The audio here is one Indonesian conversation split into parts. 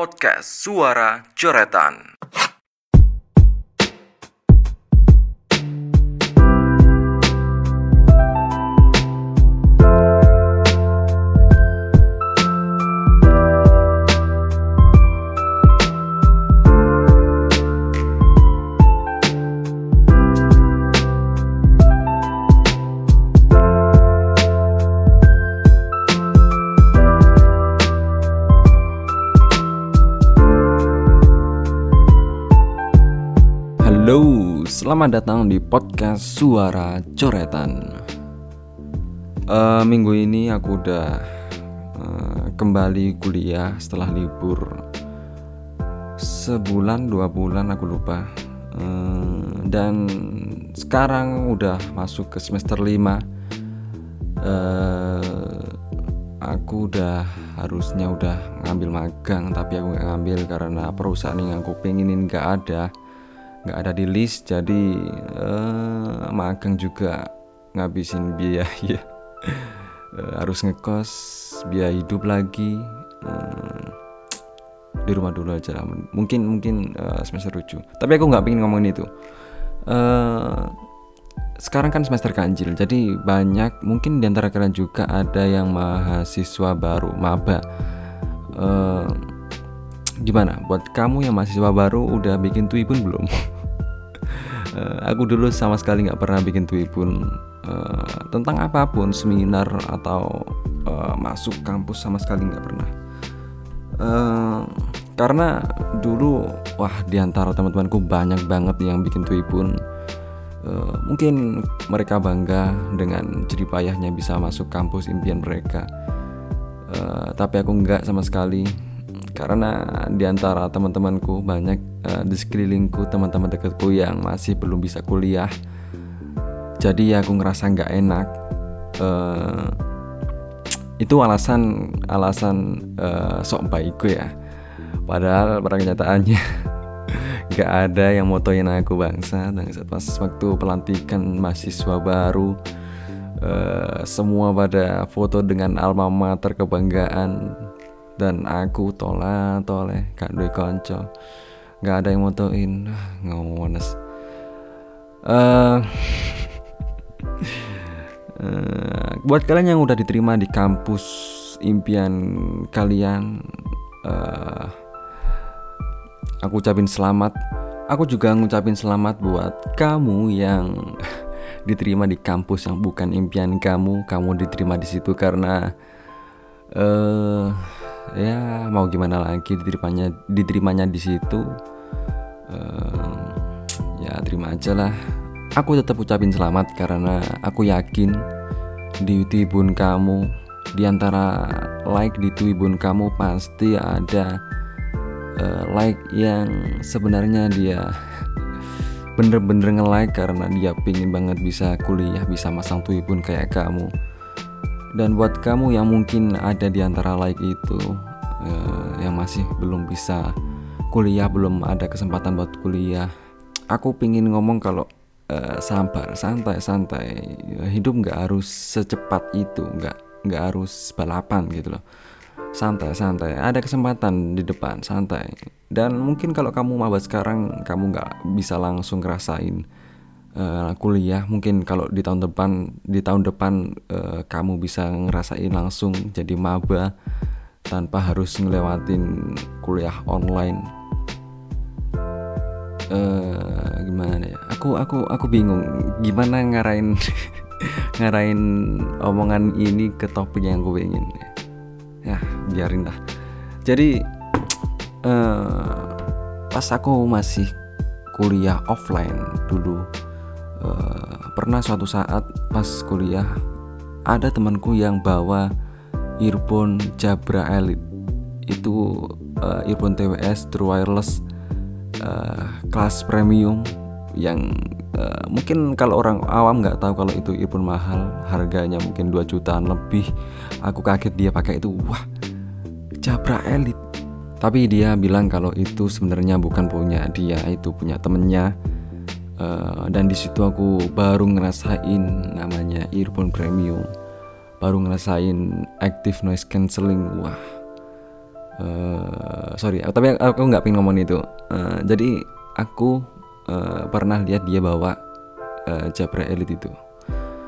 Podcast Suara Coretan. Selamat datang di podcast Suara Coretan. Eh, minggu ini aku udah eh, kembali kuliah setelah libur sebulan dua bulan aku lupa. Eh, dan sekarang udah masuk ke semester 5 eh, Aku udah harusnya udah ngambil magang tapi aku nggak ngambil karena perusahaan yang aku pengenin nggak ada nggak ada di list jadi eh, magang juga ngabisin biaya Eh, harus ngekos biaya hidup lagi Eh, di rumah dulu aja lah. mungkin mungkin eh, semester 7 tapi aku nggak pengen ngomongin itu. Eh, sekarang kan semester ganjil jadi banyak mungkin di antara kalian juga ada yang mahasiswa baru maba. Eh, gimana? Buat kamu yang mahasiswa baru udah bikin tuibun belum Eh, aku dulu sama sekali nggak pernah bikin tuibun eh, tentang apa pun seminar atau eh, masuk kampus sama sekali nggak pernah. Karena dulu wah di antara teman-temanku banyak banget yang bikin tuibun Eh, mungkin mereka bangga dengan jeripayahnya bisa masuk kampus impian mereka. Eh, tapi aku nggak sama sekali karena di antara teman-temanku banyak eh, di sekelilingku teman-teman dekatku yang masih belum bisa kuliah. Jadi aku ngerasa nggak enak. Eh, itu alasan alasan eh, sok baikku ya. Padahal pada kenyataannya nggak ada yang motoin aku bangsa. Dan pas waktu pelantikan mahasiswa baru eh, semua pada foto dengan alma mater kebanggaan. Dan aku tola toleh gak duwe konco nggak ada yang motoin. Ah, ngones eh eh, buat kalian yang udah diterima di kampus impian kalian eh aku ucapin selamat. Aku juga ngucapin selamat buat kamu yang diterima di kampus yang bukan impian kamu. Kamu diterima di situ karena eh ya mau gimana lagi diterimanya diterimanya di situ Eh, ya terima aja lah. Aku tetap ucapin selamat karena aku yakin di Tibun kamu di antara like di Tibun kamu pasti ada eh, like yang sebenarnya dia bener-bener nge-like karena dia pingin banget bisa kuliah bisa masang Tibun kayak kamu. Dan buat kamu yang mungkin ada di antara like itu eh, yang masih belum bisa kuliah belum ada kesempatan buat kuliah. Aku pingin ngomong kalau eh, sabar santai santai. Hidup nggak harus secepat itu nggak nggak harus balapan gitu loh. Santai santai. Ada kesempatan di depan santai. Dan mungkin kalau kamu maba sekarang kamu nggak bisa langsung ngerasain eh, kuliah. Mungkin kalau di tahun depan di tahun depan eh, kamu bisa ngerasain langsung jadi maba tanpa harus ngelewatin kuliah online eh gimana ya? Aku aku aku bingung. Gimana ngarain ngarain omongan ini ke topik yang gue ingin? Ya biarin lah. Jadi eh pas aku masih kuliah offline dulu eh, pernah suatu saat pas kuliah ada temanku yang bawa earphone Jabra Elite. Itu eh, earphone TWS True Wireless eh, kelas premium yang eh, mungkin kalau orang awam nggak tahu kalau itu earphone mahal harganya mungkin 2 jutaan lebih. Aku kaget dia pakai itu. Wah Jabra Elite tapi dia bilang kalau itu sebenarnya bukan punya dia itu punya temennya. Eh, dan di situ aku baru ngerasain namanya earphone premium. Baru ngerasain active noise cancelling. Wah uh, sorry tapi aku nggak pengen ngomong itu. Uh, jadi aku uh, pernah lihat dia bawa uh, Jabra Elite itu.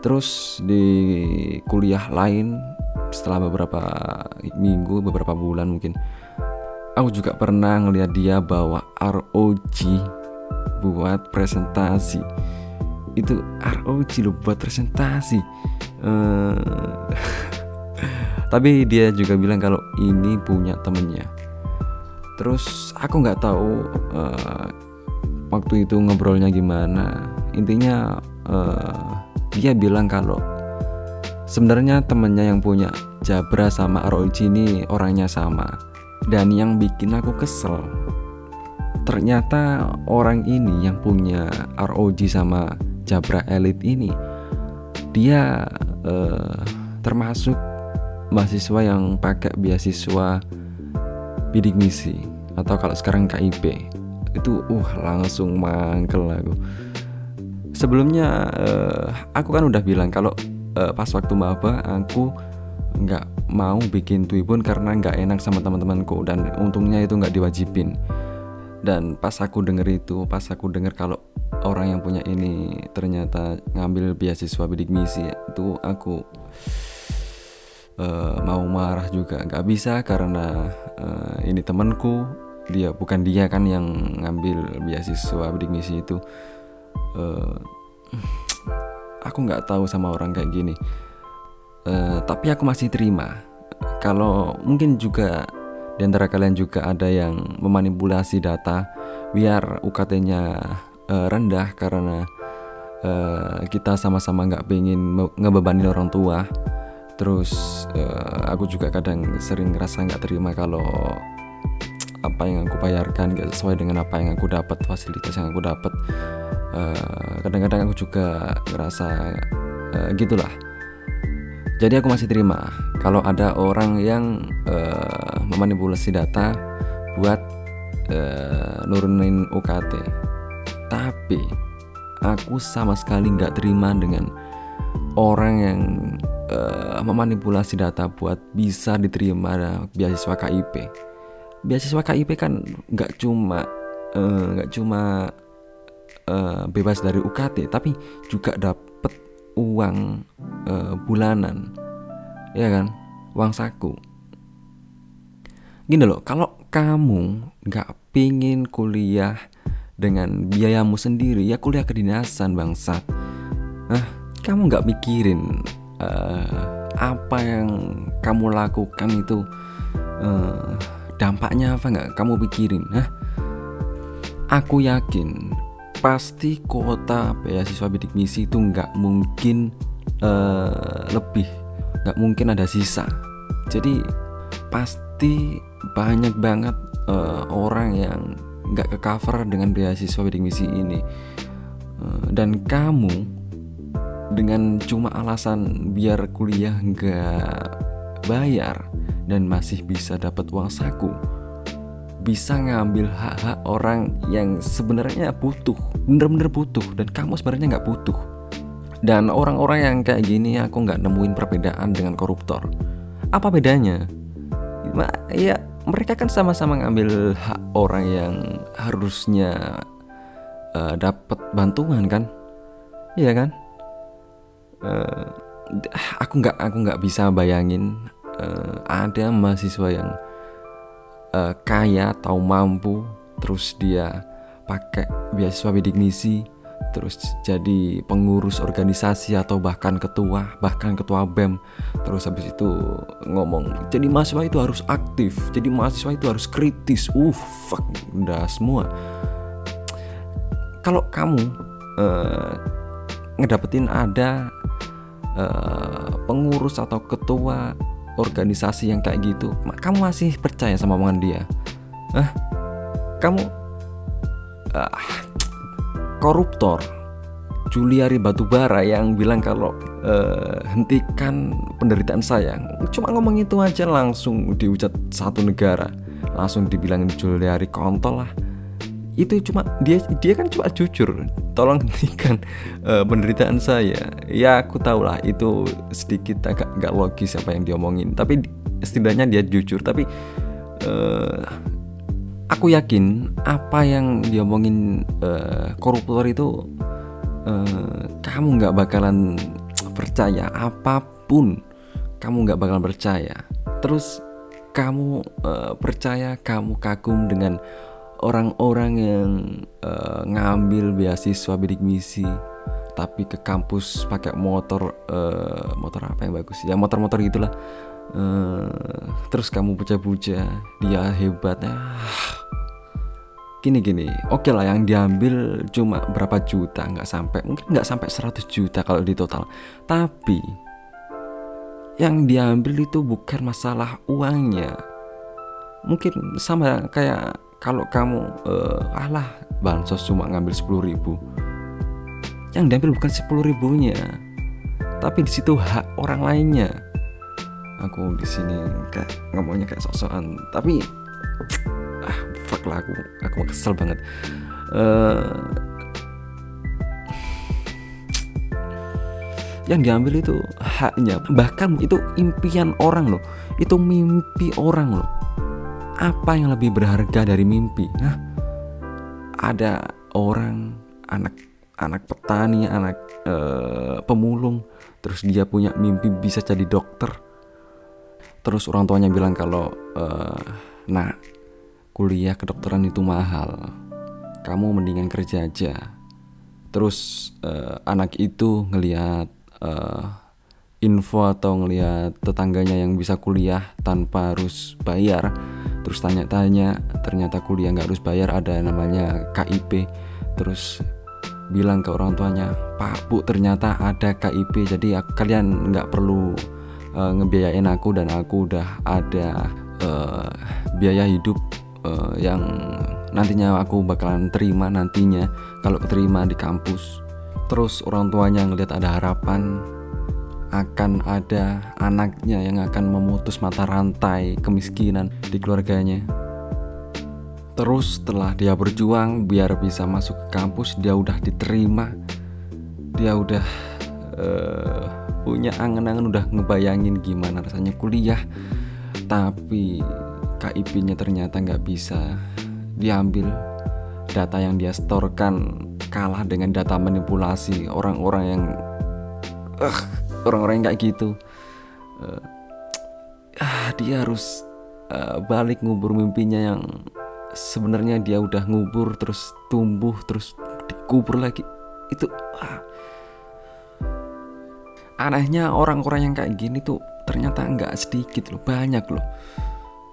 Terus di kuliah lain setelah beberapa minggu beberapa bulan mungkin aku juga pernah ngeliat dia bawa ROG buat presentasi. Itu ROG loh buat presentasi. Uh, tapi dia juga bilang kalau ini punya temennya. Terus aku nggak tahu uh, waktu itu ngobrolnya gimana. Intinya uh, dia bilang kalau sebenarnya temennya yang punya Jabra sama ROG ini orangnya sama. Dan yang bikin aku kesel ternyata orang ini yang punya ROG sama Jabra Elite ini dia uh, termasuk mahasiswa yang pakai beasiswa bidik misi atau kalau sekarang KIP itu uh langsung mangkel aku. Sebelumnya uh, aku kan udah bilang kalau uh, pas waktu maba aku nggak mau bikin Twibbon karena nggak enak sama teman-temanku dan untungnya itu nggak diwajibin. Dan pas aku denger itu pas aku denger kalau orang yang punya ini ternyata ngambil beasiswa bidik misi itu aku uh, mau marah juga nggak bisa karena uh, ini temanku. Dia bukan dia kan yang ngambil beasiswa bidik misi itu. Uh, aku nggak tahu sama orang kayak gini. Uh, tapi aku masih terima. Kalau mungkin juga di antara kalian juga ada yang memanipulasi data biar UKT-nya uh, rendah karena uh, kita sama-sama nggak pengen ngebebani orang tua terus uh, aku juga kadang sering ngerasa nggak terima kalau apa yang aku bayarkan gak sesuai dengan apa yang aku dapat fasilitas yang aku dapat. Uh, kadang-kadang aku juga ngerasa uh, gitulah. Jadi aku masih terima kalau ada orang yang uh, memanipulasi data buat uh, nurunin UKT tapi aku sama sekali nggak terima dengan orang yang uh, memanipulasi data buat bisa diterima beasiswa KIP. Beasiswa KIP kan nggak cuma eh, nggak uh, cuma uh, bebas dari UKT, tapi juga dapat uang uh, bulanan, ya kan, uang saku. Gini loh, kalau kamu nggak pingin kuliah dengan biayamu sendiri, ya kuliah kedinasan bangsat. Nah, kamu nggak mikirin uh, apa yang kamu lakukan itu uh, dampaknya apa nggak? Kamu pikirin Hah? aku yakin pasti kuota beasiswa bidik misi itu nggak mungkin uh, lebih nggak mungkin ada sisa. Jadi pasti banyak banget uh, orang yang nggak ke cover dengan beasiswa bidik misi ini. Uh, dan kamu dengan cuma alasan biar kuliah nggak bayar dan masih bisa dapat uang saku. Bisa ngambil hak-hak orang yang sebenarnya butuh bener-bener butuh dan kamu sebenarnya nggak butuh. Dan orang-orang yang kayak gini aku nggak nemuin perbedaan dengan koruptor. Apa bedanya? Ya mereka kan sama-sama ngambil hak orang yang harusnya uh, dapat bantuan kan? Iya kan uh, aku nggak aku nggak bisa bayangin uh, ada mahasiswa yang uh, kaya atau mampu terus dia pakai beasiswa bidik misi terus jadi pengurus organisasi atau bahkan ketua bahkan ketua bem terus habis itu ngomong jadi mahasiswa itu harus aktif jadi mahasiswa itu harus kritis. Uh fuck udah semua. Kalau kamu uh, ngedapetin ada uh, pengurus atau ketua organisasi yang kayak gitu kamu masih percaya sama omongan dia? Ah kamu uh, koruptor Juliari Batubara yang bilang kalau uh, hentikan penderitaan saya. Cuma ngomong itu aja langsung diucat satu negara langsung dibilangin Juliari kontol lah itu cuma dia dia kan cuma jujur tolong hentikan uh, penderitaan saya. Ya aku tahu lah itu sedikit agak nggak logis apa yang diomongin tapi setidaknya dia jujur. Tapi eh, aku yakin apa yang diomongin eh, koruptor itu eh, kamu nggak bakalan percaya. Apa pun kamu nggak bakalan percaya. Terus kamu eh, percaya kamu kagum dengan orang-orang yang eh, ngambil beasiswa bidik misi tapi ke kampus pakai motor eh, motor apa yang bagus? Ya motor-motor gitulah. Eh, terus kamu puja-puja dia hebatnya gini gini oke lah yang diambil cuma berapa juta nggak sampai mungkin nggak sampai 100 juta kalau di total. Tapi yang diambil itu bukan masalah uangnya. Mungkin sama kayak kalau kamu eh, alah bansos cuma ngambil 10 ribu. Yang diambil bukan 10 ribunya. Tapi di situ hak orang lainnya. Aku di sini kayak ngomongnya kayak sok-sokan. Tapi ah fuck lah aku. Aku kesel banget. Eh, yang diambil itu haknya. Bahkan itu impian orang loh. Itu mimpi orang loh apa yang lebih berharga dari mimpi? Hah? ada orang anak anak petani anak eh, pemulung terus dia punya mimpi bisa jadi dokter. Terus orang tuanya bilang kalau eh, nah kuliah kedokteran itu mahal. Kamu mendingan kerja aja. Terus eh, anak itu ngelihat eh, info atau ngelihat tetangganya yang bisa kuliah tanpa harus bayar terus tanya-tanya ternyata kuliah nggak harus bayar ada namanya KIP terus bilang ke orang tuanya Pak Bu ternyata ada KIP jadi ak- kalian nggak perlu eh, ngebiayain aku dan aku udah ada eh, biaya hidup eh, yang nantinya aku bakalan terima nantinya kalau keterima di kampus. Terus orang tuanya ngelihat ada harapan akan ada anaknya yang akan memutus mata rantai kemiskinan di keluarganya. Terus setelah dia berjuang biar bisa masuk ke kampus, dia udah diterima, dia udah eh, punya angan-angan, udah ngebayangin gimana rasanya kuliah, tapi KIP-nya ternyata nggak bisa diambil. Data yang dia setorkan kalah dengan data manipulasi orang-orang yang, eh, orang-orang yang kayak gitu. Ah, dia harus eh, balik ngubur mimpinya yang sebenarnya dia udah ngubur terus tumbuh terus dikubur lagi itu ah. anehnya orang-orang yang kayak gini tuh ternyata nggak sedikit loh banyak loh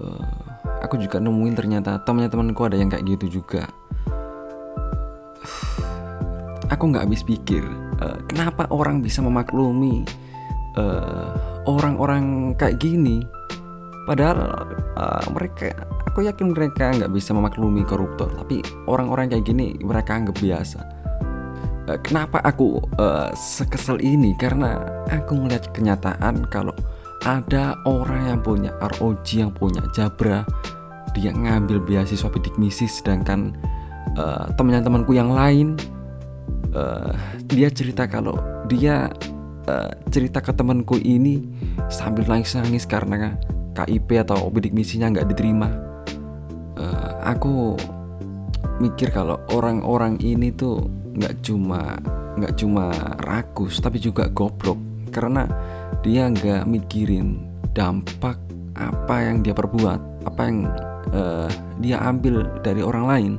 Eh, aku juga nemuin ternyata teman-temanku ada yang kayak gitu juga aku nggak habis pikir eh, kenapa orang bisa memaklumi eh, orang-orang kayak gini? Padahal eh, mereka aku yakin mereka nggak bisa memaklumi koruptor tapi orang-orang kayak gini mereka anggap biasa. Eh, kenapa aku eh, sekesel ini? Karena aku melihat kenyataan kalau ada orang yang punya ROG yang punya Jabra dia ngambil beasiswa bidik misi sedangkan eh, teman-temanku yang lain eh, dia cerita kalau dia eh, cerita ke temanku ini sambil nangis-nangis karena KIP atau bidik misinya nggak diterima. Eh, aku mikir kalau orang-orang ini tuh nggak cuma nggak cuma rakus tapi juga goblok. Karena dia nggak mikirin dampak apa yang dia perbuat apa yang eh, dia ambil dari orang lain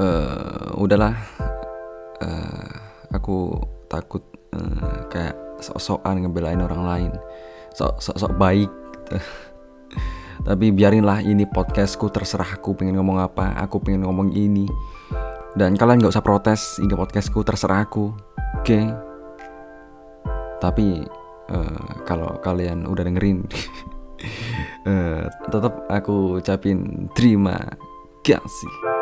Eh, udahlah. Eh, aku takut eh, kayak sok-sokan ngebelain orang lain. Sok-sok baik. Tapi biarinlah ini podcastku terserah aku pengen ngomong apa. Aku pengen ngomong ini. Dan kalian nggak usah protes ini podcastku terserah aku. Oke? Tapi eh, kalau kalian udah dengerin eh, tetap aku ucapin terima kasih